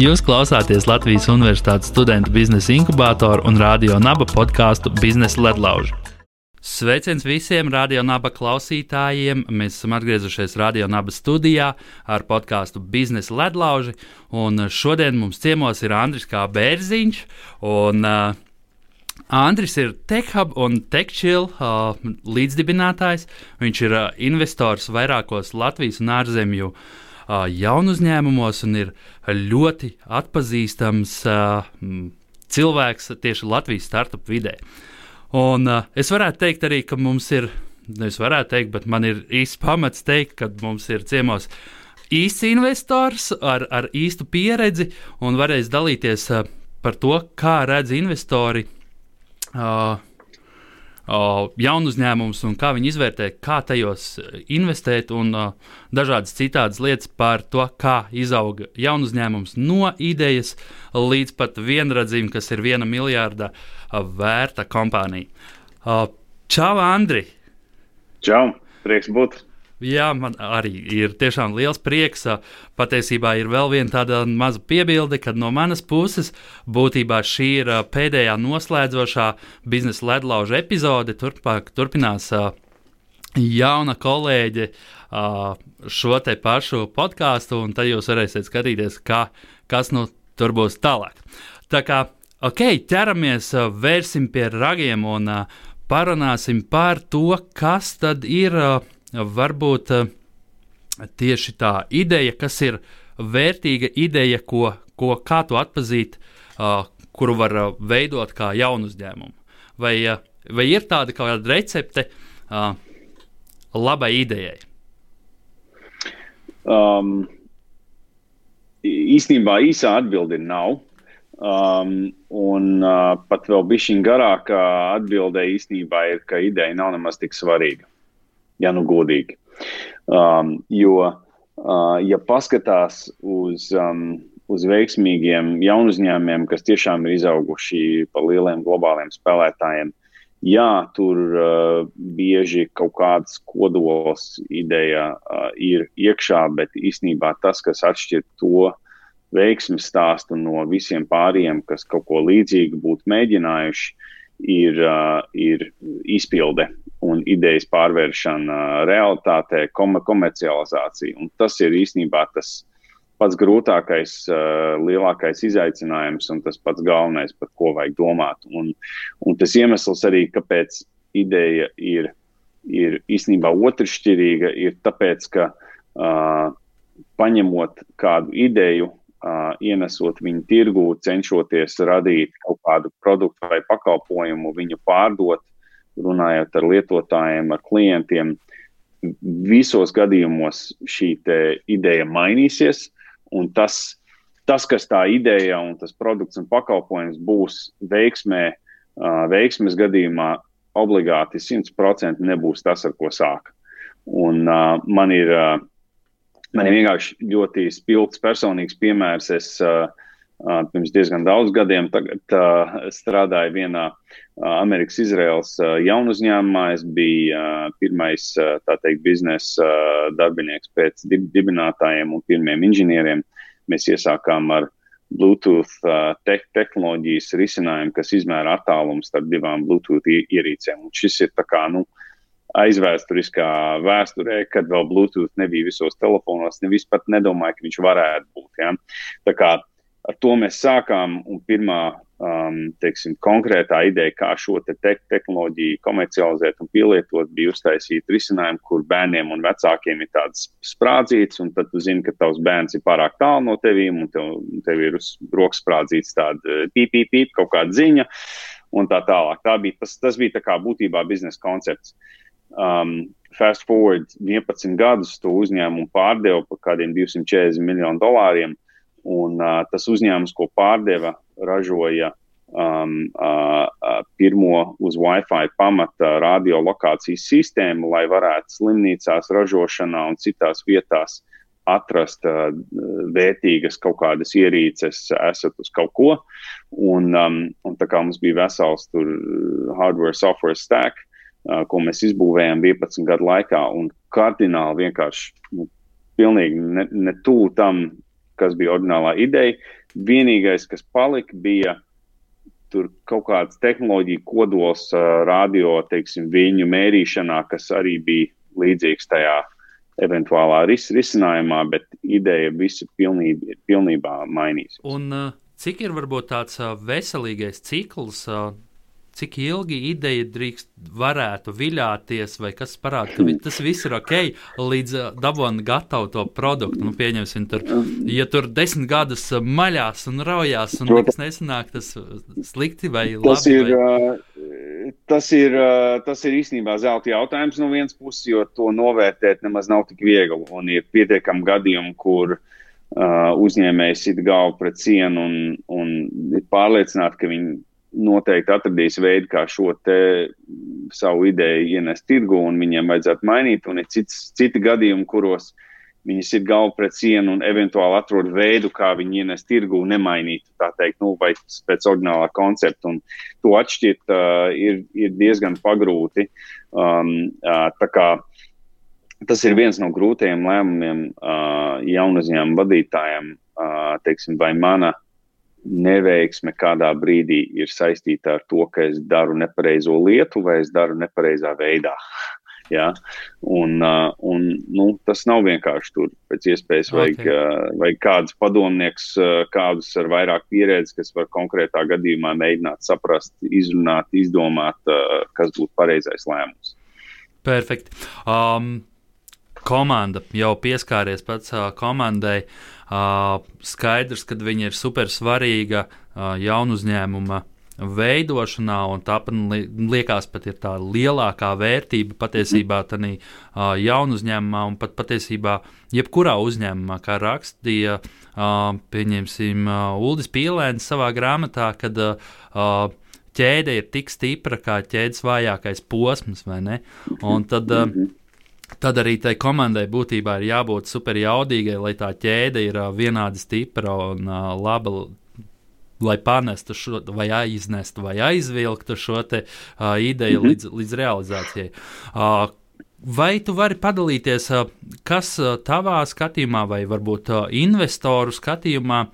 Jūs klausāties Latvijas Universitātes studentu biznesa inkubatoru un radio naba podkāstu Biznesa ledlauži. Sveiciens visiem radio naba klausītājiem! Mēs esam atgriezušies radio naba studijā ar podkāstu Biznesa ledlauži. Šodien mums ciemos ir Andris Kā Bērziņš. Un, uh, Andris ir TechHub un TechChill uh, līdzdibinātājs. Viņš ir uh, investors vairākos Latvijas un ārzemju uh, jaunu uzņēmumos un ir ļoti atpazīstams cilvēks tieši Latvijas startup vidē. Un es varētu teikt arī, ka mums ir, es varētu teikt, bet man ir īsts pamats teikt, ka mums ir ciemos īsts investors ar, ar īstu pieredzi un varēs dalīties par to, kā redz investori. Uh, jaunu uzņēmumus un kā viņi izvērtē, kā tajos e, investēt, un uh, dažādas citādas lietas par to, kā izauga jaunu uzņēmums no idejas līdz pat vienradzim, kas ir viena miljarda uh, vērta kompānija. Uh, čau, Andri! Čau! Prieks būt! Jā, man arī ir tiešām liels prieks. Patiesībā ir vēl viena tāda maza piebilde, ka no manas puses būtībā šī ir pēdējā noslēdzošā biznesa ledlauža epizode. Turpāk, turpinās jauna kolēģe šo te pašu podkāstu, un tad jūs varēsiet skatīties, kā, kas nu tur būs tālāk. Tā kā ok, ķeramies, vērsim pie ragiem un parunāsim par to, kas tad ir varbūt eh, tieši tā ideja, kas ir vērtīga ideja, ko, ko kā tu atpazīt, uh, kuru var uh, veidot kā jaunu uzņēmumu. Vai, vai ir tāda kāda recepte labai idejai? Um, īsnībā īsā atbilde nav. Um, un uh, pat vēl bišķiņa garākā atbilde īstenībā ir, ka ideja nav nemaz tik svarīga ja nu godīgi. Um, jo, uh, ja paskatās uz, um, uz veiksmīgiem jaunu uzņēmumiem, kas tiešām ir izauguši pa lieliem globāliem spēlētājiem, jā, tur uh, bieži kaut kāds kodols ideja uh, ir iekšā, bet īstenībā tas, kas atšķir to veiksmes stāstu no visiem pārējiem, kas kaut ko līdzīgu būtu mēģinājuši, ir, uh, ir izpilde un idejas pārvēršana realitātē, komercializācija. Un tas ir īstenībā tas pats grūtākais, lielākais izaicinājums un tas pats galvenais, par ko vajag domāt. Un, un tas iemesls arī, kāpēc ideja ir, ir īstenībā otršķirīga, ir tāpēc, ka uh, paņemot kādu ideju, Uh, ienesot viņu tirgū, cenšoties radīt kaut kādu produktu vai pakalpojumu, viņu pārdot, runājot ar lietotājiem, ar klientiem, visos gadījumos šī ideja mainīsies, un tas, tas, kas tā ideja un tas produkts un pakalpojums būs veiksmē, veiksmes gadījumā, obligāti 100% nebūs tas, ar ko sāk. Un, uh, man ir, uh, man ir vienkārši ļoti spilgts personīgs piemērs. Es uh, pirms diezgan daudz gadiem tagad, uh, strādāju vienā uh, Amerikas Izraels uh, jaunu uzņēmumā. Es biju uh, pirmais uh, teikt, biznesa uh, darbinieks pēc dib dibinātājiem un pirmiem inženieriem. Mēs iesākām ar Bluetooth uh, te tehnoloģijas risinājumu, kas izmēra attālumu starp divām Bluetooth ierīcēm. Un šis ir tā kā, nu, aizvēsturiskā vēsturē, kad vēl Bluetooth nebija visos telefonos, nevis pat nedomāja, ka viņš varētu būt. Ja? Tā kā ar to mēs sākām. Pirmā um, teiksim, konkrētā ideja, kā šo te te tehnoloģiju komercializēt un pielietot, bija uztaisīt risinājumu, kur bērniem un vecākiem ir tāds sprādzīts, un tad tu zini, ka tavs bērns ir pārāk tālu no tevīm, un tev, tev ir uz rokas sprādzīts tāda pīp, pīp, pīp, kaut kāda ziņa. Un tā tālāk. Tā bija, tas, tas bija tā kā būtībā biznesa koncepts. Um, fast forward 11 gadus, to uzņēmumu pārdeva par kādiem 240 miljonu dolāriem. Uh, Un, uh, tas uzņēmums, ko pārdeva, ražoja um, uh, pirmo uz Wi-Fi pamata radiolokācijas sistēmu, lai varētu slimnīcās, ražošanā un citās vietās atrast uh, vērtīgas kaut kādas ierīces, esat uz kaut ko. Un, um, un tā kā mums bija vesels tur hardware, software stack, uh, ko mēs izbūvējām 11 gadu laikā, un kardināli vienkārši nu, pilnīgi ne, ne tuvu tam, kas bija oriģinālā ideja. Vienīgais, kas palika, bija tur kaut kāds tehnoloģija kodols radio, teiksim, viņu mērīšanā, kas arī bija līdzīgs tajā eventuālā ris risinājumā, bet ideja visa pilnībā, pilnībā mainīs. Un cik ir varbūt tāds veselīgais cikls? Cik ilgi ideja drīkst, varētu viļāties, vai kas parāda, ka tas viss ir ok, līdz uh, dabūjām gatavu to produktu. Nu, pieņemsim, tur, ja tur desmit gadus maļās un raujās, un nekas nesanāk, tas slikti vai labi. Tas ir, vai... tas ir, tas ir īstenībā zelta jautājums no vienas puses, jo to novērtēt nemaz nav tik viegli, un ir pietiekami gadījumi, kur uh, uzņēmējs sit galvu pret sienu un, un ir pārliecināti, ka viņi noteikti atradīs veidu, kā šo savu ideju ienest tirgu, un viņiem vajadzētu mainīt. Un ir cits, citi gadījumi, kuros viņi ir galva pret sienu un eventuāli atrod veidu, kā viņi ienest tirgu un nemainīt, tā teikt, nu, vai pēc oriģinālā koncepta. Un to atšķirt uh, ir, ir diezgan pagrūti. Um, uh, kā tas ir viens no grūtajiem lēmumiem uh, jaunu uzņēmumu vadītājiem, uh, teiksim, vai mana neveiksme kādā brīdī ir saistīta ar to, ka es daru nepareizo lietu vai es daru nepareizā veidā. Ja? Un, uh, un, nu, tas nav vienkārši tur. Pēc iespējas vajag, okay. uh, vajag kādus padomnieks, uh, kādus ar vairāk pieredzes, kas var konkrētā gadījumā mēģināt saprast, izrunāt, izdomāt, kas būtu pareizais lēmums. Perfekti. Um, komanda jau pieskāries pats uh, komandai. Uh, skaidrs, ka viņa ir super svarīga uh, jaunu uzņēmumu veidošanā, un tāpat liekas, pat ir tā lielākā vērtība patiesībā tādā uh, jaunu uzņēmumā, un pat patiesībā jebkurā uzņēmumā, kā rakstīja, uh, pieņemsim, uh, Uldis Pīlēns savā grāmatā, kad uh, ķēde ir tik stipra kā ķēdes vājākais posms, vai ne? Un tad uh, Tad arī tai komandai būtībā ir jābūt superjaudīgai, lai tā ķēde ir vienādi stipra un laba, lai panestu šo, vai aiznestu, vai aizvilktu šo te, uh, ideju mm -hmm. līdz, līdz realizācijai. Uh, Vai tu vari padalīties, uh, kas uh, tavā skatījumā, vai varbūt uh, investoru skatījumā,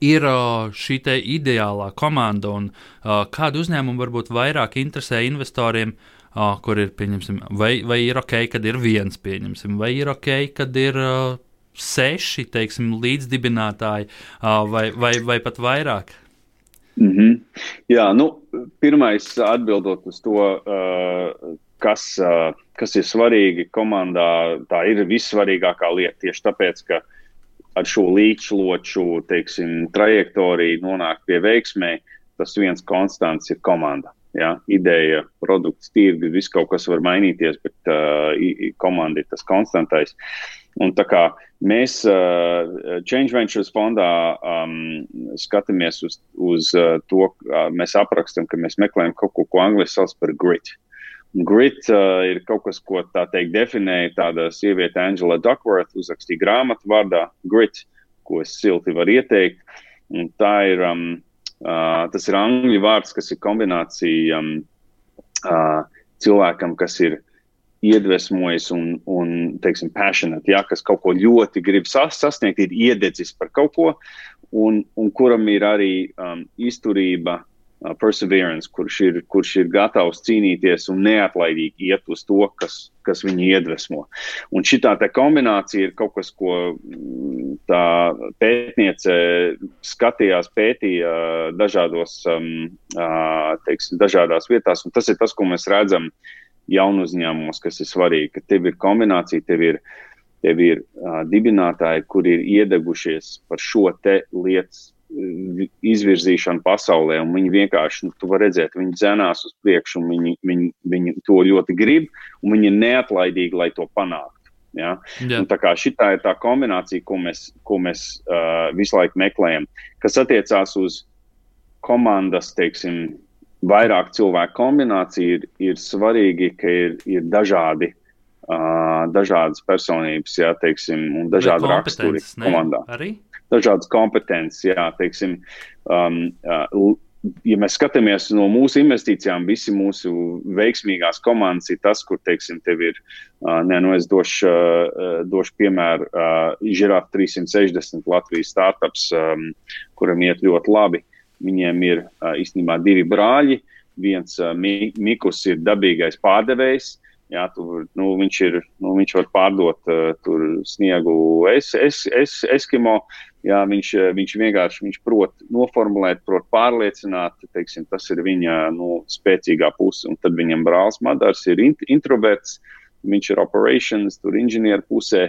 ir šī ideālā komanda un kādu uzņēmumu varbūt vairāk interesē investoriem uh, uh, kur ir, pieņemsim, vai, vai ir ok, kad ir viens, pieņemsim, vai ir ok, kad ir uh, seši, teiksim, līdzdibinātāji, uh, vai, vai, vai pat vairāk? Mm -hmm. Jā, nu, pirmais atbildot uz to, uh, kas, uh, kas ir svarīgi komandā, tā ir vissvarīgākā lieta tieši tāpēc, ka ar šo līdzšloču, teiksim, trajektoriju nonākt pie veiksmē, tas viens konstants ir komanda. Ja, ideja, produkts, tirgi, viss kaut kas var mainīties, bet uh, komanda ir tas konstantais. Un tā kā mēs uh, Change Ventures fondā um, skatāmies uz, uz uh, to, uh, mēs aprakstam, ka mēs meklējam kaut ko, ko angliski sauc par grit. Grit uh, ir kaut kas, ko tā teikt definēja tāda sieviete Angela Duckworth, uzrakstīja grāmatu vārdā Grit, ko es silti varu ieteikt. Un tā ir um, Uh, tas ir angļu vārds, kas ir kombinācija um, uh, cilvēkam, kas ir iedvesmojis un, un teiksim, passionate, ja, kas kaut ko ļoti grib sas, sasniegt, ir iededzis par kaut ko, un, un kuram ir arī um, izturība uh, perseverance, kurš ir, kurš ir gatavs cīnīties un neatlaidīgi iet uz to, kas, kas viņu iedvesmo. Un šī kombinācija ir kaut kas, ko mm, tā pētniece skatījās, pētīja dažādos, um, teiksim, dažādās vietās, un tas ir tas, ko mēs redzam jaunu uzņēmumos, kas ir svarīgi, ka tev ir kombinācija, tev ir, tev ir uh, dibinātāji, kuri ir iedegušies par šo lietas izvirzīšanu pasaulē, un viņi vienkārši, nu, tu vari redzēt, viņi dzenās uz priekšu, un viņi, viņi, viņi to ļoti grib, un viņi ir neatlaidīgi, lai to panāktu. Ja? Yeah. Tā kā šī ir tā kombinācija, ko mēs, ko mēs uh, visu laiku meklējam, kas attiecās uz komandas, teiksim, vairāk cilvēku kombināciju, ir, ir svarīgi, ka ir, ir dažādi. Uh, dažādas personības, jā, teiksim, un dažādi raksturi komandā. Arī? Dažādas kompetences, jā, teiksim, um, uh, ja mēs skatāmies no mūsu investīcijām, visi mūsu veiksmīgās komandas ir tas, kur, teiksim, tev ir, uh, ne, nu es došu, uh, došu piemēru, uh, Žirāta 360 Latvijas startups, um, kuram iet ļoti labi. Viņiem ir uh, īstenībā divi brāļi. Viens uh, Mikus ir dabīgais pārdevējs, Jā, tur, nu, viņš, ir, nu, viņš var pārdot uh, sniegu es, es, es, Eskimo. Jā, viņš, viņš vienkārši viņš prot noformulēt, prot pārliecināt. Teiksim, tas ir viņa nu, spēcīgā puse. Un tad viņam brālis Madars ir int introverts. Viņš ir operations, tur inženieru pusē,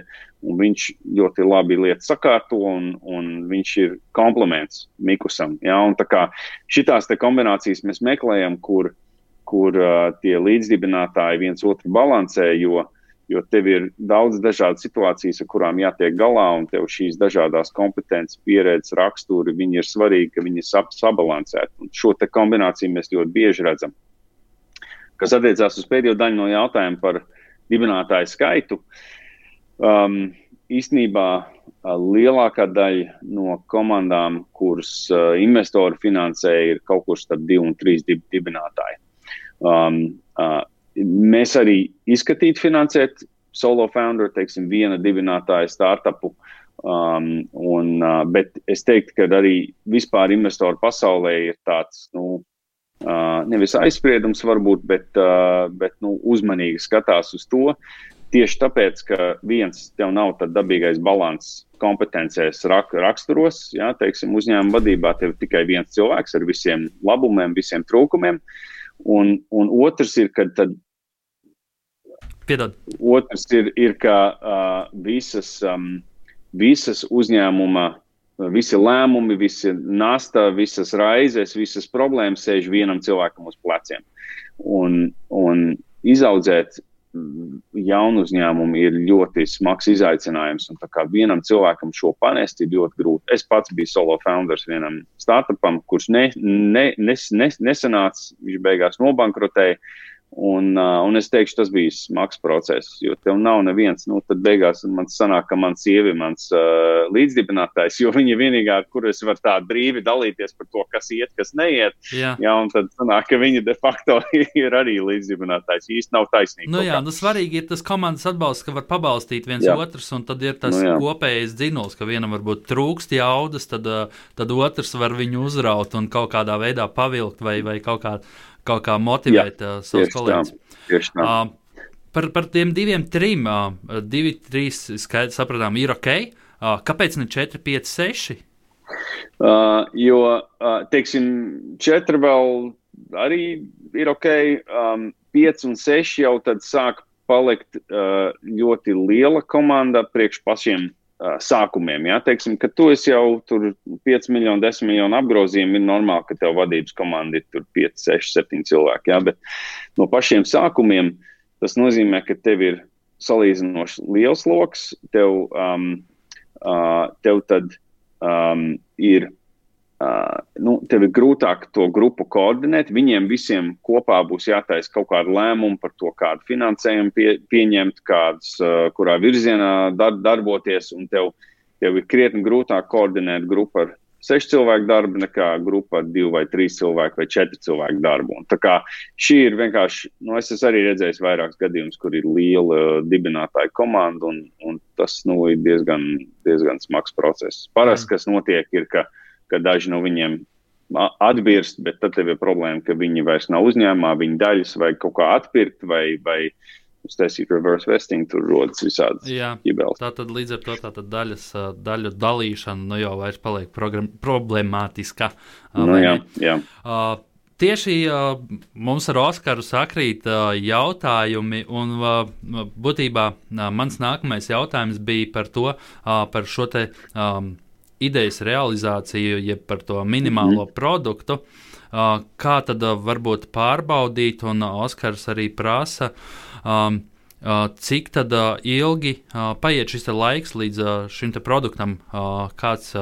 un viņš ļoti labi lietas sakārto, un, un viņš ir komplements Mikusam. Jā, un tā kā šitās te kombinācijas mēs meklējam, kur, kur uh, tie līdzdibinātāji viens otru balansē, jo, jo tev ir daudz dažādas situācijas, ar kurām jātiek galā, un tev šīs dažādas kompetences, pieredzes, raksturi, viņi ir svarīgi, ka viņi ir sabalansēti. Un šo kombināciju mēs ļoti bieži redzam. Kas attiecās uz pēdējo daļu no jautājuma par dibinātāju skaitu, um, īstenībā lielākā daļa no komandām, kuras uh, investori finansē, ir kaut kur starp divu un trīs dib dibinātāji. Um, uh, mēs arī izskatītu finansēt solo founder, teiksim, viena dibinātāja startupu. Um, un, uh, bet es teiktu, ka arī vispār investoru pasaulē ir tāds, nu, uh, nevis aizspriedums varbūt, bet, uh, bet nu, uzmanīgi skatās uz to. Tieši tāpēc, ka viens tev nav tāds dabīgais līdzsvars kompetencēs, rak, raksturos, jā, teiksim, uzņēmuma vadībā, tev ir tikai viens cilvēks ar visiem labumiem, visiem trūkumiem. Un, un otrs ir, ka tad. Piedod. Otrs ir, ir ka uh, visas, um, visas uzņēmuma, visi lēmumi, visi nasta, visas raizes, visas problēmas sēž vienam cilvēkam uz pleciem. Un, un izaudzēt jaunu uzņēmumu ir ļoti smags izaicinājums. Un vienam cilvēkam šo panest ir ļoti grūti. Es pats biju solo founders vienam startupam, kurš ne, ne, nes, nes, nesanāca, viņš beigās nobankrotēja. Uh, un es teikšu, tas bija smags process, jo tev nav neviens. Nu, tad beigās man sanāk, ka mans sievi ir mans uh, līdzdibinātājs, jo viņa ir vienīgā, kur es varu tā brīvi dalīties par to, kas iet, kas neiet. Jā, jā un tad sanāk, ka viņa de facto ir arī līdzdibinātājs. Īsti nav taisnība. Nu, jā, nu svarīgi ir tas komandas atbalsts, ka var pabalstīt viens jā. otrus, un tad ir tas nu, jā. kopējais dzinols, ka vienam varbūt trūkst jaudas, tad, tad otrs var viņu uzraut un kaut kādā veidā pavilkt vai, vai kaut kādā kaut kā motivēt Jā, uh, savus kolēģus. Uh, par, par tiem diviem, trim, uh, divi, trīs, skaidrs, sapratām, ir ok. Uh, kāpēc ne 4, 5, 6? Uh, jo, uh, teiksim, 4 vēl arī ir ok. Um, 5 un 6 jau tad sāk palikt uh, ļoti liela komanda priekš pašiem sākumiem. Ja? Teiksim, ka tu jau tur 5 miljonu, 10 miljonu apgrozījumu, ir normāli, ka tev vadības komanda ir 5, 6, 7 cilvēki. Ja? Bet no pašiem sākumiem tas nozīmē, ka tev ir salīdzinoši liels lokus, tev, um, uh, tev tad um, ir Uh, nu, tev ir grūtāk to grupu koordinēt. Viņiem visiem kopā būs jātaisa kaut kāda lēmuma par to, kādu finansējumu pie, pieņemt, kādas, uh, kurā virzienā dar, darboties. Un tev, tev ir krietni grūtāk koordinēt grupu ar sešu cilvēku darbu nekā grupa ar divu vai trīs cilvēku vai četru cilvēku darbu. Un tā kā šī ir vienkārši, nu, es esmu arī redzējis vairākus gadījumus, kur ir liela dibinātāja komanda, un, un tas nu, ir diezgan, diezgan smags process. Parasti, kas notiek, ir, ka ka daži no viņiem atbirst, bet tad tev ir problēma, ka viņi vairs nav uzņēmumā, viņa daļas vajag kaut kā atpirkt vai, vai uztaisīt reverse vesting, tur rodas visādas ģibeles. Tā tad līdz ar to tā tad daļas, daļu dalīšana nu jau vairs paliek problemātiska. Nu, jā, jā. Uh, Tieši uh, mums ar Oskaru sakrīt uh, jautājumi, un uh, būtībā uh, mans nākamais jautājums bija par to, uh, par šo te um, idejas realizāciju, jeb par to minimālo mm -hmm. produktu. Kā tad varbūt pārbaudīt, un Oskars arī prasa, cik tad ilgi paiet šis laiks līdz šim produktam, kāds.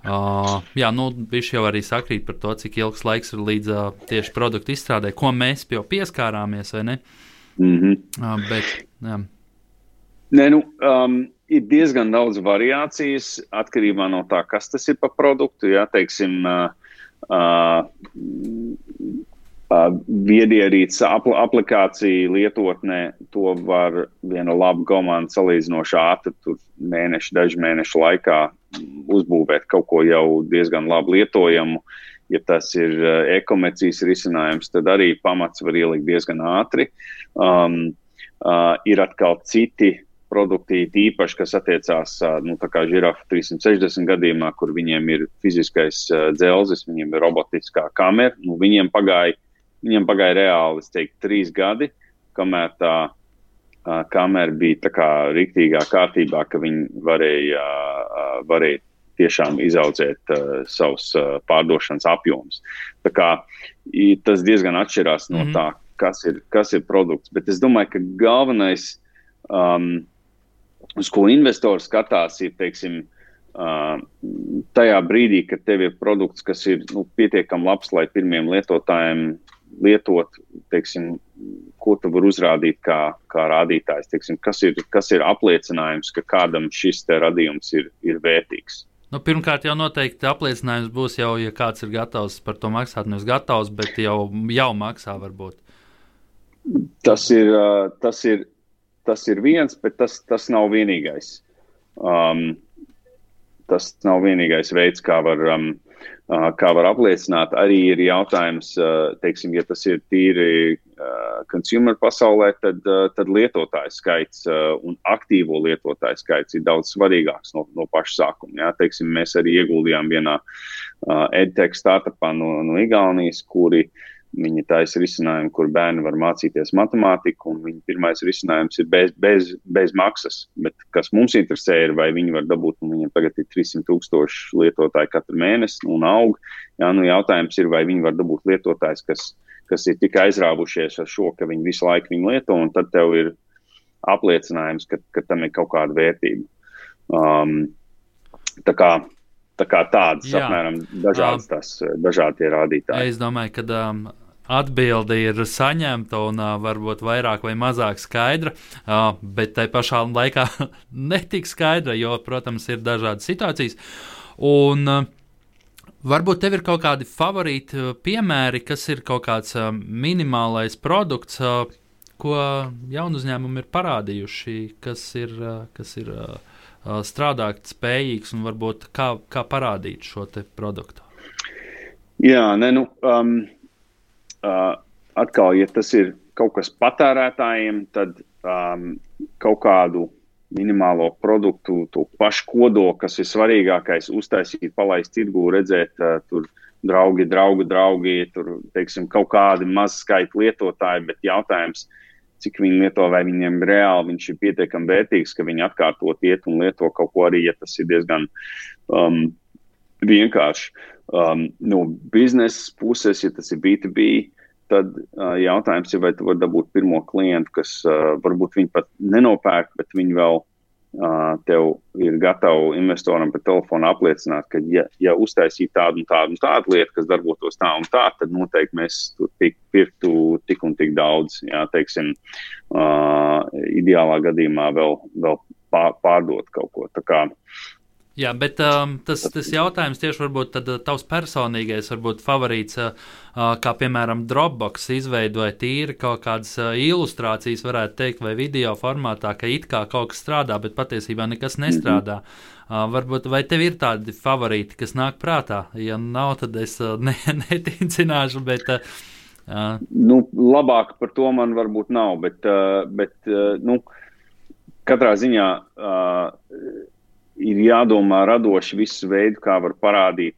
Uh, jā, nu, viņš jau arī sakrīt par to, cik ilgs laiks ir līdz uh, tieši produktu izstrādē, ko mēs jau pieskārāmies, vai ne? Mm -hmm. uh, bet, jā. Nē, nu, um, ir diezgan daudz variācijas atkarībā no tā, kas tas ir par produktu. Jā, teiksim, uh, uh, viedierīces apl aplikācija lietotnē, to var viena laba komanda salīdzinoši ātri, tur mēnešu, dažu mēnešu laikā uzbūvēt kaut ko jau diezgan labi lietojamu. Ja tas ir uh, e-komercijas risinājums, tad arī pamats var ielikt diezgan ātri. Um, uh, ir atkal citi produkti, īpaši, kas attiecās nu, kā žirafa 360 gadījumā, kur viņiem ir fiziskais dzelzis, viņiem ir robotiskā kamera. Nu, viņiem, pagāja, viņiem pagāja reāli, es teiktu, trīs gadi, kamēr tā kamera bija tā rīktīgā kārtībā, ka viņi varēja, varēja tiešām izaudzēt uh, savus uh, pārdošanas apjomus. Tā kā tas diezgan atšķirās no mm -hmm. tā, kas ir, kas ir produkts. Bet es domāju, ka galvenais um, uz ko investors skatās, ir teiksim, tajā brīdī, kad tev ir produkts, kas ir nu, pietiekami labs, lai pirmiem lietotājiem lietot, teiksim, ko tu vari uzrādīt kā, kā rādītājs, teiksim, kas, ir, kas ir apliecinājums, ka kādam šis radījums ir, ir vērtīgs. Nu, pirmkārt, jau noteikti apliecinājums būs jau, ja kāds ir gatavs par to maksāt. Nevis gatavs, bet jau, jau maksā varbūt. Tas ir, tas ir tas ir viens, bet tas, tas nav vienīgais. Um, tas nav vienīgais veids, kā var, um, uh, kā var apliecināt. Arī ir jautājums, uh, teiksim, ja tas ir tīri uh, consumer pasaulē, tad, uh, tad lietotāju skaits uh, un aktīvo lietotāju skaits ir daudz svarīgāks no, no paša sākuma. Jā. Teiksim, mēs arī ieguldījām vienā uh, edtech startupā no, no Igaunijas, kuri uh, Viņi taisa risinājumu, kur bērni var mācīties matemātiku, un viņa pirmais risinājums ir bez, bez, bez maksas. Bet kas mums interesē, ir, vai viņi var dabūt, un viņiem tagad ir 300 tūkstoši lietotāji katru mēnesi un aug. Jā, nu jautājums ir, vai viņi var dabūt lietotājs, kas, kas ir tik aizrāvušies ar šo, ka viņi visu laiku viņu lieto, un tad tev ir apliecinājums, ka, ka tam ir kaut kāda vērtība. Um, tā kā Tā kā tādas apmēram dažādas, um, tas, dažādi rādītāji. Es domāju, ka um, atbilde ir saņemta un varbūt vairāk vai mazāk skaidra, bet tai pašā laikā netik skaidra, jo, protams, ir dažādas situācijas. Un, Varbūt tev ir kaut kādi favorīti piemēri, kas ir kaut kāds minimālais produkts, ko jaunu uzņēmumi ir parādījuši, kas ir, kas ir strādāt spējīgs un varbūt kā, kā parādīt šo produktu? Jā, ne, nu, um, uh, atkal, ja tas ir kaut kas patērētājiem, tad um, kaut kādu minimālo produktu, to pašu kodolu, kas ir svarīgākais, uztaisīt, palaist tirgū, redzēt, uh, tur draugi, draugi, draugi, tur, teiksim, kaut kādi maz skaita lietotāji, bet jautājums, cik viņi lieto, vai viņiem reāli viņš ir pietiekami vērtīgs, ka viņi atkārtot iet un lieto kaut ko arī, ja tas ir diezgan um, vienkārši. Um, no biznesa puses, ja tas ir B2B, tad uh, jautājums ir, vai tu vari dabūt pirmo klientu, kas uh, varbūt viņi pat nenopērk, bet viņi vēl tev ir gatava investoram pa telefonu apliecināt, ka, ja, ja uztaisītu tādu un tādu un tādu lietu, kas darbotos tā un tā, tad noteikti mēs tur tik, pirktu tik un tik daudz. Jā, teiksim, uh, ideālā gadījumā vēl, vēl pārdot kaut ko. Tā kā Jā, bet um, tas, tas jautājums tieši varbūt tad, uh, tavs personīgais, varbūt favorīts, uh, uh, kā piemēram Dropbox izveidoja tīri kaut kādas uh, ilustrācijas, varētu teikt, vai video formātā, ka it kā kaut kas strādā, bet patiesībā nekas nestrādā. Mm -hmm. uh, varbūt, vai tev ir tādi favorīti, kas nāk prātā? Ja nav, tad es uh, ne, netincināšu, bet. Uh, uh. Nu, labāk par to man varbūt nav, bet, uh, bet uh, nu, katrā ziņā. Uh, ir jādomā radoši visu veidu, kā var parādīt,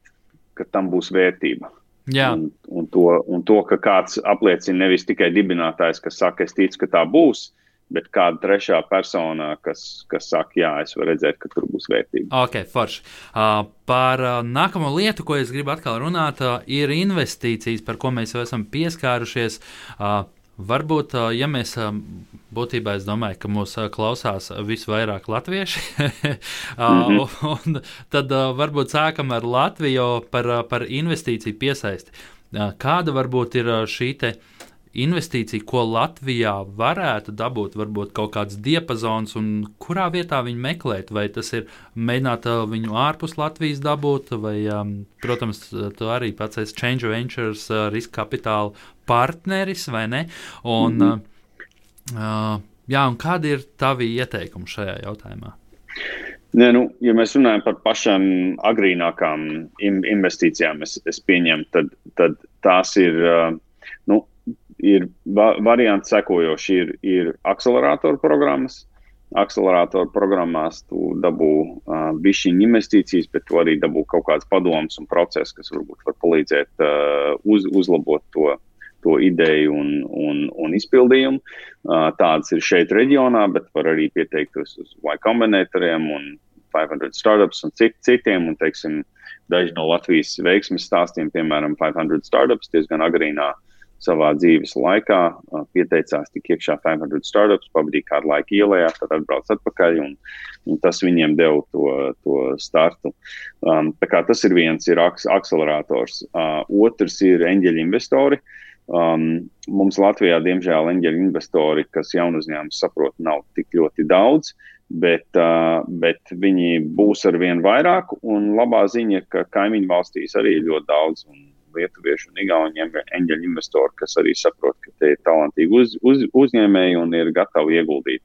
ka tam būs vērtība. Jā. Un, un, to, un to, ka kāds apliecina nevis tikai dibinātājs, kas saka, es ticu, ka tā būs, bet kāda trešā persona, kas, kas saka, jā, es varu redzēt, ka tur būs vērtība. Ok, forši. Uh, par uh, nākamo lietu, ko es gribu atkal runāt, uh, ir investīcijas, par ko mēs jau esam pieskārušies. Uh, Varbūt, ja mēs būtībā es domāju, ka mūs klausās visvairāk latvieši, mm -hmm. tad varbūt sākam ar Latviju par, par investīciju piesaisti. Kāda varbūt ir šī investīcija, ko Latvijā varētu dabūt, varbūt kaut kāds diapazons, un kurā vietā viņi meklēt? Vai tas ir mēģināt uh, viņu ārpus Latvijas dabūt, vai, um, protams, tu arī pats esi Change Ventures uh, riska kapitāla partneris, vai ne? Un, mm -hmm. uh, jā, un kādi ir tavi ieteikumi šajā jautājumā? Nē, nu, ja mēs runājam par pašām agrīnākām investīcijām, es, es pieņemu, tad, tad tās ir, nu, ir varianti sekojoši. Ir, ir akceleratoru programmas. Akceleratoru programmās tu dabū uh, bišķiņu investīcijas, bet tu arī dabū kaut kādas padomas un procesus, kas varbūt var palīdzēt uh, uz, uzlabot to, to ideju un, un, un izpildījumu. Uh, tādas ir šeit reģionā, bet var arī pieteikties uz Y kombinatoriem un 500 startups un cit, citiem. Un, teiksim, daži no Latvijas veiksmes stāstiem, piemēram, 500 startups, diezgan agrīnā savā dzīves laikā pieteicās tik iekšā 500 startups, pavadīja kādu laiku ielā, tad atbrauc atpakaļ, un, un tas viņiem deva to, to startu. Um, tas ir viens, ir akcelerators. Uh, otrs ir eņģeļu investori. Um, mums Latvijā, diemžēl, eņģeļu investori, kas jaunu uzņēmumu saprot, nav tik ļoti daudz. Bet, uh, bet viņi būs ar vien vairāk. Un labā ziņa, ka kaimiņu valstīs arī ir ļoti daudz. Lietuviešu un ir eņģeļu investori, kas arī saprot, ka te ir talantīgi uz, uz, uzņēmēji un ir gatavi ieguldīt.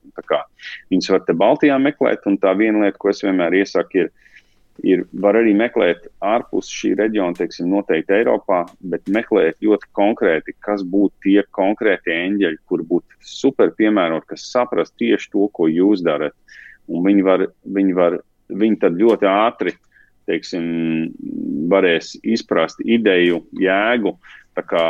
Viņus var te Baltijā meklēt, un tā viena lieta, ko es vienmēr iesaku, ir, ir var arī meklēt ārpus šī reģiona, teiksim, noteikti Eiropā, bet meklēt ļoti konkrēti, kas būtu tie konkrētie eņģeļi, kur būtu super piemērot, kas saprast tieši to, ko jūs darat un viņi var, viņi var, viņi tad ļoti ātri, teiksim, varēs izprast ideju, jēgu. Kā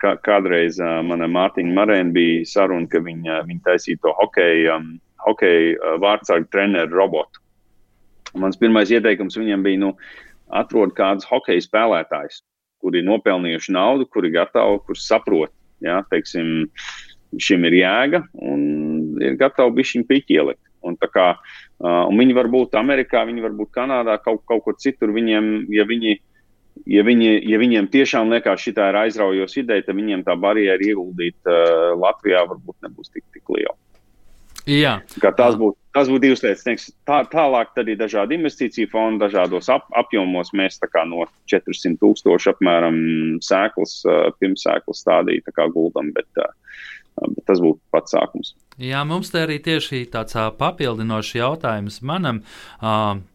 kā, kādreiz mana Mārtiņa Marēna bija saruna, ka viņa, viņa taisīja to hokeja, hokeja vārdsargu treneru robotu. Mans pirmais ieteikums viņam bija, nu, atrod kādus hokeja spēlētājus, kuri ir nopelnījuši naudu, kuri gatavi, kurus saprot, jā, teiksim, šim ir jēga un ir gatavi bišķiņ piķi ielikt. Un, kā, uh, un viņi var būt Amerikā, viņi var būt Kanādā, kaut, kaut kur citur. Viņiem, ja, viņi, ja, viņi, ja viņiem tiešām liekas, šī ir aizraujoša ideja, tad viņiem tā barjera ieguldīt uh, Latvijā varbūt nebūs tik, tik liela. Jā. Tās būtu tas būt divas lietas. Tā, tālāk arī dažādi investīciju fondi, dažādos ap, apjomos. Mēs no 400 tūkstoši apmēram sēklas, pirmsēklas stādīja guldam, bet, bet tas būtu pats sākums. Jā, mums te arī tieši tāds papildinošs jautājums manam.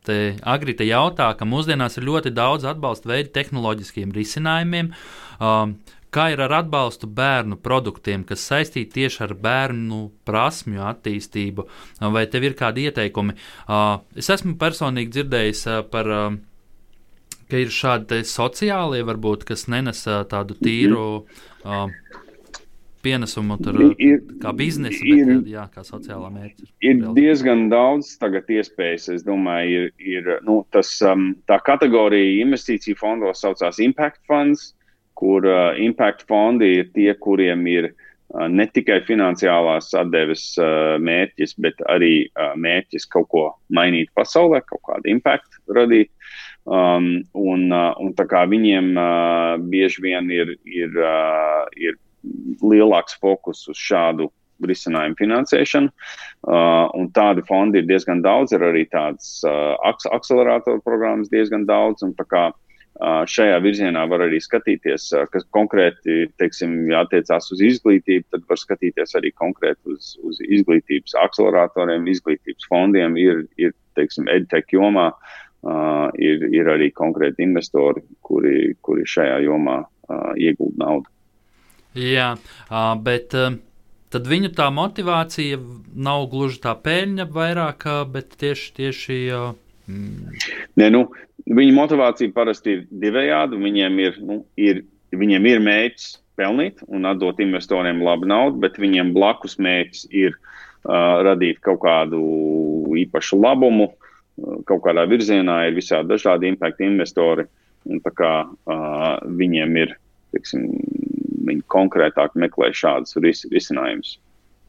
Te Agrita jautā, ka mūsdienās ir ļoti daudz atbalsta veidu tehnoloģiskiem risinājumiem. Kā ir ar atbalstu bērnu produktiem, kas saistīti tieši ar bērnu prasmju attīstību, vai tev ir kādi ieteikumi? Es esmu personīgi dzirdējis par ka ir šādi sociālie, varbūt, kas nenes tādu tīru uh, pienesumu tur, ir, kā biznesa, bet ir, jā, kā sociālā mērķa. Ir realizēt. diezgan daudz tagad iespējas. Es domāju, ir, ir nu, tas, um, tā kategorija investīciju fondos saucās Impact Funds, kur uh, Impact fondi ir tie, kuriem ir uh, ne tikai finansiālās atdeves uh, mērķis, bet arī uh, mērķis kaut ko mainīt pasaulē, kaut kādu impact radīt. Um, un, uh, un tā kā viņiem uh, bieži vien ir, ir, uh, ir lielāks fokus uz šādu risinājumu finansēšanu. Uh, tādi fondi ir diezgan daudz, ir arī tādas uh, akceleratoru programmas diezgan daudz. Kā, uh, šajā virzienā var arī skatīties, uh, kas konkrēti teiksim, attiecās uz izglītību, tad var skatīties arī konkrēti uz, uz izglītības akceleratoriem, izglītības fondiem. Ir, ir teiksim, edtech jomā uh, ir, ir arī konkrēti investori, kuri, kuri šajā jomā uh, iegūda naudu. Jā, bet tad viņu tā motivācija nav gluži tā peļņa vairāk, bet tieši. tieši mm. Nē, nu, viņa motivācija parasti ir divējāda. Viņiem ir, nu, ir, viņiem ir mērķis pelnīt un atdot investoriem labu naudu, bet viņiem blakus mērķis ir uh, radīt kaut kādu īpašu labumu. Kaut kādā virzienā ir visādi dažādi impact investori, un kā uh, viņiem ir, teiksim, viņi konkrētāk meklē šādus ris risinājumus.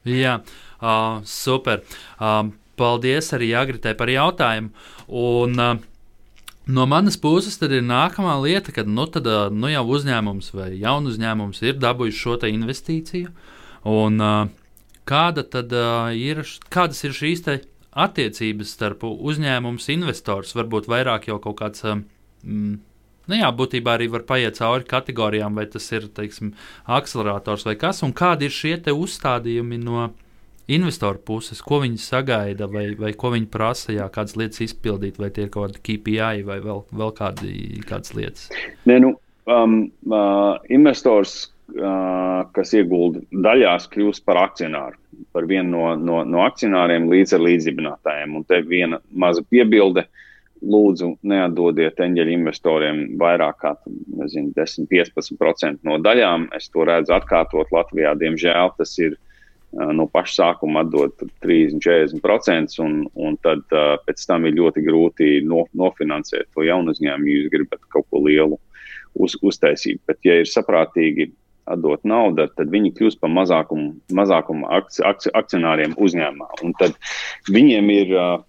Jā, uh, super. Uh, paldies arī Agritē par jautājumu. Un, uh, No manas puses, ir nākamā lieta, kad nu, tad, nu, jau uzņēmums vai jaunu uzņēmums ir dabūjis šo investīciju. Un, kāda tad ir, kādas ir šīs attiecības starp uzņēmums un investors? Varbūt vairāk jau kaut kāds. Mm, Nu jā, būtībā arī var paiet cauri kategorijām, vai tas ir teiksim, akcelerators vai kas, un kādi ir šie uzstādījumi no investoru puses, ko viņi sagaida, vai, vai ko viņi prasa, jā, kādas lietas izpildīt, vai tie ir kaut kādi KPI vai vēl, vēl kādi, kādas lietas? Nē, nu, um, uh, investors, uh, kas iegulda daļās, kļūst par akcionāru, par vienu no, no, no akcionāriem līdz ar līdzdibinātājiem. Un te viena maza piebilde. Lūdzu, neatdodiet eņģeļu investoriem vairāk kā nezinu, 10-15% no daļām. Es to redzu atkārtot Latvijā. Diemžēl tas ir no paša sākuma atdot 30-40%, un, un tad pēc tam ir ļoti grūti no, nofinansēt to jaunu uzņēmumu, ja jūs gribat kaut ko lielu uz, uztaisīt. Bet, ja ir saprātīgi atdot naudu, tad viņi kļūst par mazākumu, mazākumu akci, akci, akcionāriem uzņēmumā. Un tad viņiem ir, uh,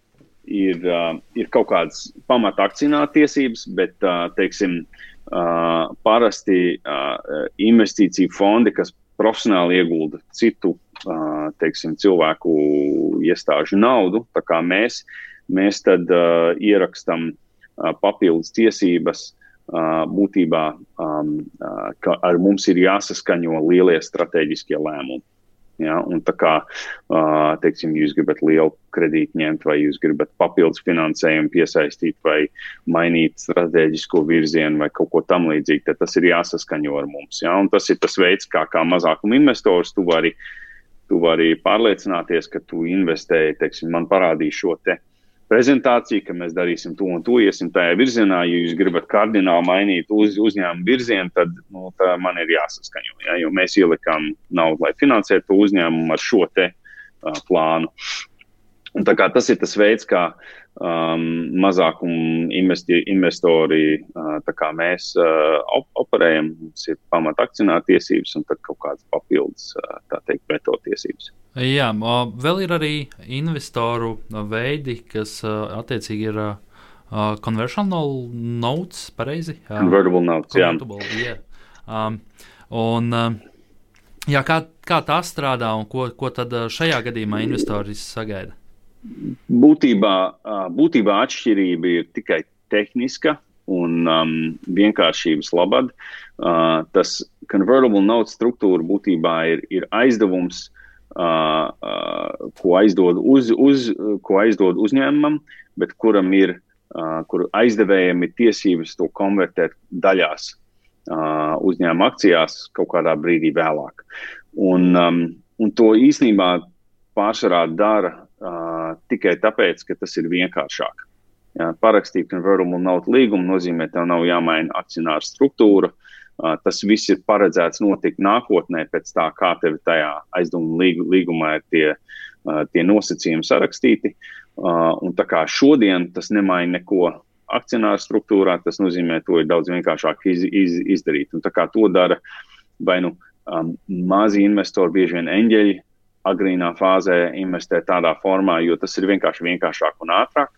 ir, uh, ir kaut kādas pamata akcionāra tiesības, bet, uh, teiksim, uh, parasti uh, investīciju fondi, kas profesionāli iegulda citu teiksim, cilvēku iestāžu naudu. Tā kā mēs, mēs tad uh, ierakstām uh, papildus tiesības. Uh, būtībā um, uh, ar mums ir jāsaskaņo lielie strateģiskie lēmumi. Ja, un tā kā, uh, teiksim, jūs gribat lielu kredītu ņemt, vai jūs gribat papildus finansējumu piesaistīt, vai mainīt strateģisko virzienu, vai kaut ko tamlīdzīgu, tad tas ir jāsaskaņo ar mums. Ja, un tas ir tas veids, kā, kā mazākuma investors tu vari, tu vari pārliecināties, ka tu investēji, teiksim, man parādīja šo te prezentāciju, ka mēs darīsim to un to, iesim tajā virzienā. Ja jūs gribat kardināli mainīt uz, uzņēmumu virzienu, tad nu, man ir jāsaskaņo. Ja, jo mēs ielikām naudu, lai finansētu uzņēmumu ar šo te uh, plānu. Un, tas ir tas veids, kā um, mazākuma investi, investori, uh, kā mēs uh, op operējam. Mums ir pamata akcionāra tiesības un kaut kādas papildus, uh, tā teikt, pretotiesības. Jā, vēl ir arī investoru veidi, kas uh, attiecīgi ir uh, conversional notes, pareizi? Uh, convertible notes, jā. Yeah. Um, un, uh, jā, kā, kā tas strādā un ko, ko tad šajā gadījumā investoris sagaida? Būtībā, būtībā atšķirība ir tikai tehniska un um, vienkāršības labad. Uh, tas convertible note struktūra būtībā ir, ir aizdevums, uh, uh, ko, aizdod uz, uz, ko aizdod uzņēmumam, bet kuram ir, uh, kur aizdevējiem ir tiesības to konvertēt daļās uh, uzņēmuma akcijās kaut kādā brīdī vēlāk. Un, um, un to īstenībā pārsvarā dara uh, tikai tāpēc, ka tas ir vienkāršāk. Jā, parakstīt convertible note līgumu nozīmē, ka tev nav jāmaina akcionāra struktūra. Uh, tas viss ir paredzēts notikt nākotnē, pēc tā, kā tev tajā līg līgumā ir tie, uh, tie nosacījumi sarakstīti. Uh, un tā kā šodien tas nemaina neko akcionāra struktūrā, tas nozīmē, to ir daudz vienkāršāk iz, iz, izdarīt. Un tā kā to dara vai nu um, mazi investori, bieži vien eņģeļi, agrīnā fāzē investēt tādā formā, jo tas ir vienkārši vienkāršāk un ātrāk.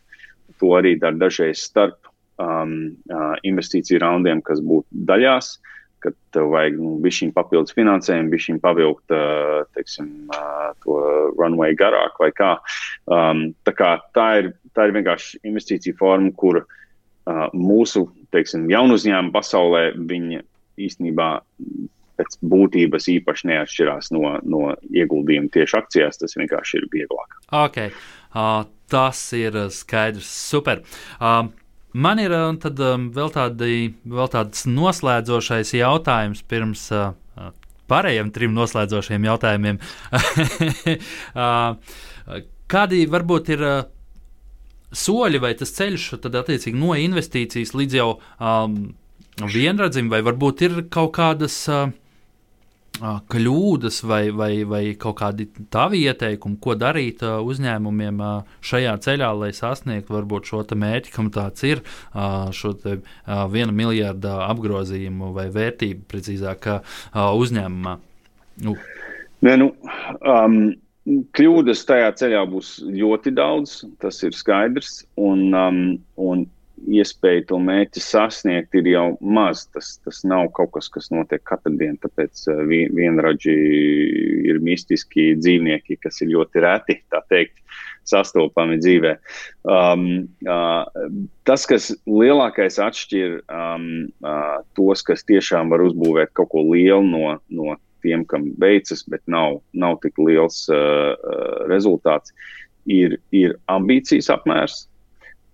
To arī dara dažreiz starp um, uh, investīciju raundiem, kas būtu daļās, kad tev vajag nu, bišķiņu papildus finansējumu, bišķiņu pavilkt uh, teiksim, uh, to runway garāk vai kā. Um, tā, kā tā, ir, tā ir vienkārši investīcija forma, kur uh, mūsu teiksim, jaunu uzņēmumu pasaulē viņi īstenībā pēc būtības īpaši neatšķirās no, no ieguldījuma tieši akcijās. Tas vienkārši ir vieglāk. Okay. Uh, tas ir skaidrs. Super. Uh, man ir uh, tad, um, vēl, tādi, vēl tāds noslēdzošais jautājums pirms. Uh, Pārējiem trim noslēdzošiem jautājumiem. kādi varbūt ir soļi vai tas ceļš, tad attiecīgi no investīcijas līdz jau um, vienradzim, vai varbūt ir kaut kādas uh, kļūdas vai, vai, vai kaut kādi tavi ieteikumi, ko darīt uzņēmumiem šajā ceļā, lai sasniegtu varbūt šo mērķi, kam tāds ir šo viena miljarda apgrozījumu vai vērtību, precīzāk, uzņēmumā? Nu. Nē, nu, um, kļūdas tajā ceļā būs ļoti daudz, tas ir skaidrs. Un, um, un iespēja to mērķi sasniegt ir jau maz. Tas, tas nav kaut kas, kas notiek katru dienu. Tāpēc uh, vienradži ir mistiski dzīvnieki, kas ir ļoti reti, tā teikt, sastopami dzīvē. Um, uh, tas, kas lielākais atšķir um, uh, tos, kas tiešām var uzbūvēt kaut ko lielu no, no tiem, kam veicas, bet nav, nav tik liels uh, rezultāts, ir, ir ambīcijas apmērs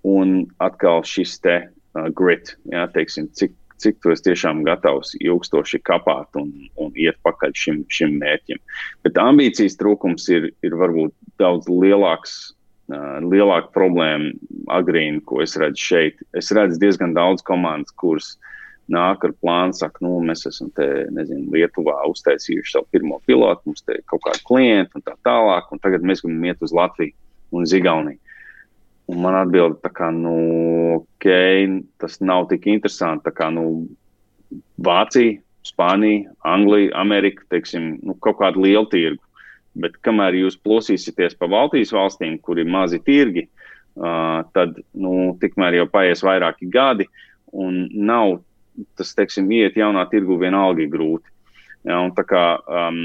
un atkal šis te uh, grit, jā, teiksim, cik, cik tu esi tiešām gatavs ilgstoši kapāt un, un iet pakaļ šim, šim mērķim. Bet ambīcijas trūkums ir, ir varbūt daudz lielāks. Uh, lielāka problēma agrīni, ko es redzu šeit. Es redzu diezgan daudz komandas, kuras nāk ar plānu, saka, nu, mēs esam te, nezinu, Lietuvā uztaisījuši savu pirmo pilotu, mums te ir kaut kādi klienti un tā tālāk, un tagad mēs gribam iet uz Latviju un Zigauniju. Un man atbild, tā kā, nu, ok, tas nav tik interesanti. Tā kā, nu, Vācija, Spānija, Anglija, Amerika, teiksim, nu, kaut kādu lielu tirgu. Bet kamēr jūs plosīsieties pa Baltijas valstīm, kur ir mazi tirgi, uh, tad, nu, tikmēr jau paies vairāki gadi un nav tas, teiksim, iet jaunā tirgu vienalga grūti. Ja, tā kā um,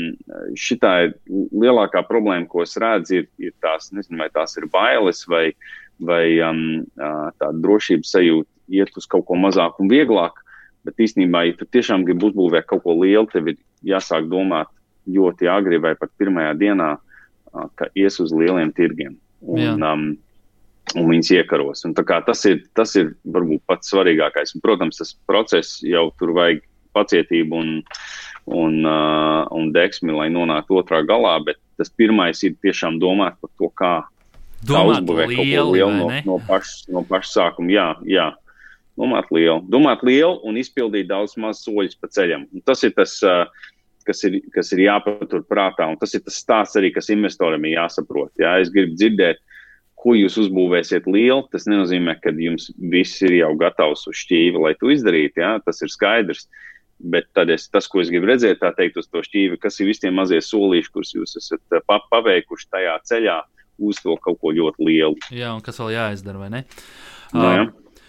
šitā ir lielākā problēma, ko es redzu, ir, ir tās, nezinu, vai tās ir bailes vai, vai um, tāda drošības sajūta iet uz kaut ko mazāku un vieglāku. Bet īstenībā, ja tu tiešām gribi uzbūvēt kaut ko lielu, tev ir jāsāk domāt ļoti agri vai pat pirmajā dienā, uh, ka ies uz lieliem tirgiem. Un, Jā. um, un viņas iekaros. Un tas, ir, tas ir varbūt pats svarīgākais. Un, protams, tas process jau tur vajag pacietību un, un, uh, un deksmi, lai nonāktu otrā galā, bet tas pirmais ir tiešām domāt par to, kā, Domāt kā uzbūvēt lieli, kaut ko lielu no, no, paša, no paša sākuma. Jā, jā. Domāt lielu, domāt lielu un izpildīt daudz maz soļus pa ceļam. Un tas ir tas, uh, kas ir, kas ir jāpatur prātā, un tas ir tas stāsts arī, kas investoram ir jāsaprot. Jā, es gribu dzirdēt, ko jūs uzbūvēsiet lielu. Tas nenozīmē, ka jums viss ir jau gatavs uz šķīvi, lai to izdarītu. Tas ir skaidrs. Bet es, tas, ko es gribu redzēt, tā teikt, uz to šķīvi, kas ir visi tie mazie solīši, kurus jūs esat paveikuši tajā ceļā, uz to kaut ko ļoti lielu. Jā, un kas vēl jāizdara, vai ne? Nu, jā. uh,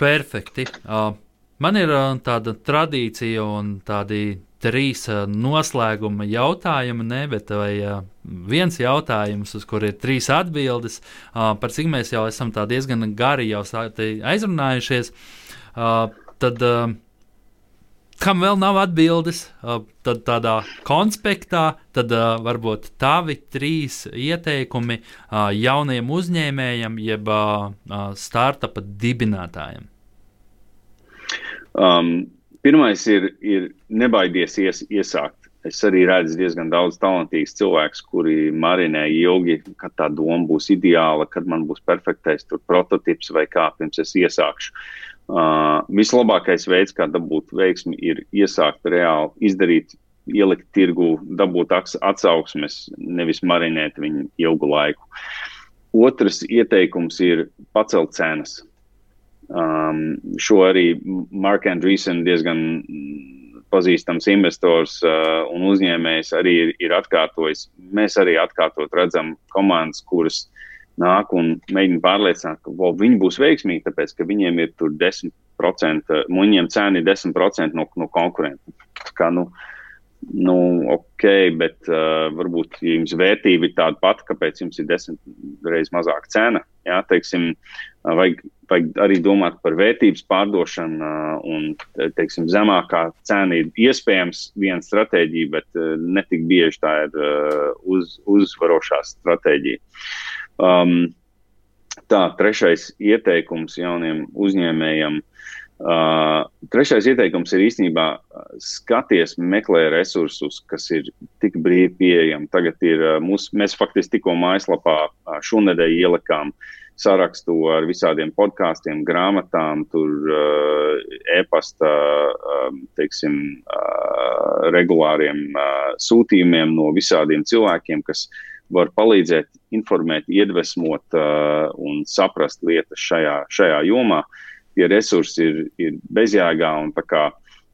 perfekti. Uh, man ir uh, tāda tradīcija un tādi trīs uh, noslēguma jautājumi, ne, bet vai uh, viens jautājums, uz kur ir trīs atbildes, uh, par cik mēs jau esam diezgan gari aizrunājušies, uh, tad uh, kam vēl nav atbildes, tad tādā konspektā, tad varbūt tavi trīs ieteikumi jauniem uzņēmējiem, jeb startupa dibinātājiem. Um, pirmais ir, ir nebaidies ies, iesākt. Es arī redzu diezgan daudz talantīgus cilvēkus, kuri marinē ilgi, kad tā doma būs ideāla, kad man būs perfektais prototyps vai kā pirms es iesākšu. Uh, Uh, vislabākais veids, kā dabūt veiksmi, ir iesākt reāli izdarīt, ielikt tirgu, dabūt atsauksmes, nevis marinēt viņu ilgu laiku. Otrs ieteikums ir pacelt cenas. Um, šo arī Mark Andreessen diezgan pazīstams investors uh, un uzņēmējs arī ir, ir atkārtojis. Mēs arī atkārtot redzam komandas, kuras nāk un mēģina pārliecināt, ka wow, viņi būs veiksmīgi, tāpēc ka viņiem ir 10%, viņiem cena ir 10% no, no konkurentiem. Kā, nu, nu, ok, bet uh, varbūt jums vērtība ir tāda pati, kāpēc jums ir desmit reizes mazāka cena. Jā, teiksim, uh, vajag, vajag arī domāt par vērtības pārdošanu, uh, un teiksim, zemākā cena ir iespējams viena stratēģija, bet uh, netik bieži tā ir uh, uz, uzvarošā stratēģija. Um, tā, trešais ieteikums jauniem uzņēmējiem. Uh, trešais ieteikums ir īstenībā skaties, meklē resursus, kas ir tik brīvi pieejami. Tagad ir uh, mūs, mēs faktiski tikko mājaslapā uh, šonadēļ ielikām sarakstu ar visādiem podkāstiem, grāmatām, tur uh, e-pasta, uh, teiksim, uh, regulāriem uh, sūtījumiem no visādiem cilvēkiem, kas uh, var palīdzēt, informēt, iedvesmot uh, un saprast lietas šajā, šajā jomā. Tie resursi ir, ir bezjēgā un tā kā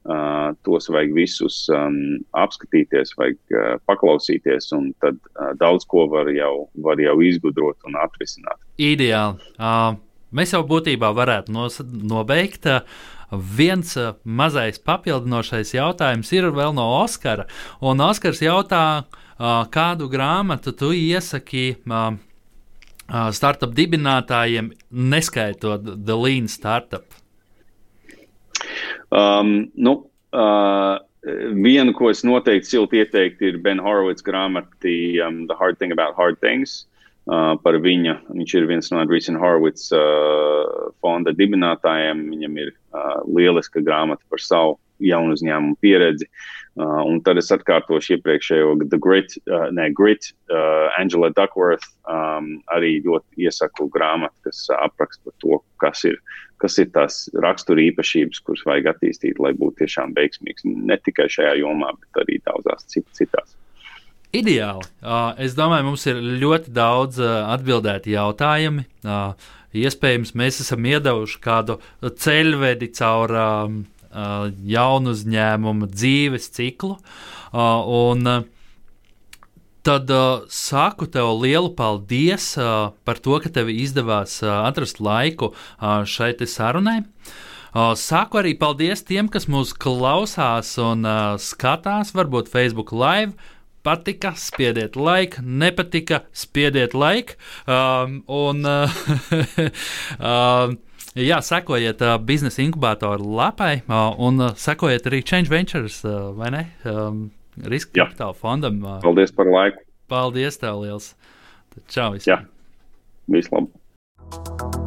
uh, tos vajag visus um, apskatīties, vajag uh, paklausīties, un tad uh, daudz ko var jau, var jau izgudrot un atrisināt. Ideāli. Uh, mēs jau būtībā varētu nos, nobeigt. Viens mazais papildinošais jautājums ir vēl no Oskara. Un Oskars jautā, kādu grāmatu tu iesaki startup dibinātājiem, neskaitot The Lean Startup? Um, nu, uh, vienu, ko es noteikti silti ieteiktu, ir Ben Horowitz grāmata um, The Hard Thing About Hard Things. Uh, par viņa. Viņš ir viens no Andrīsina Horowitz uh, fonda dibinātājiem. Viņam ir uh, lieliska grāmata par savu jaunu uzņēmumu pieredzi. Uh, un tad es atkārtošu iepriekšējo The Grit, uh, ne, Grit uh, Angela Duckworth um, arī ļoti iesaku grāmatu, kas apraksta to, kas ir, kas ir tās rakstura īpašības, kuras vajag attīstīt, lai būtu tiešām veiksmīgs ne tikai šajā jomā, bet arī daudzās citās. Ideāli. Uh, es domāju, mums ir ļoti daudz uh, atbildēti jautājumi. Uh, iespējams, mēs esam iedevuši kādu ceļvedi caur um, jaunu uzņēmumu dzīves ciklu. Un, Tad uh, saku tev lielu paldies uh, par to, ka tev izdevās uh, atrast laiku uh, šai sarunai. Uh, saku arī paldies tiem, kas mūs klausās un uh, skatās, varbūt Facebook Live patika, spiediet laiku, nepatika, spiediet laiku. Um, un, uh, uh, Jā, sekojiet uh, biznesa inkubatoru lapai uh, un uh, sekojiet arī Change Ventures, uh, vai ne? Um, Riska kapitāla fondam. Uh, paldies par laiku. Paldies, tev liels. Čau! Visiem. Jā, vislabāk!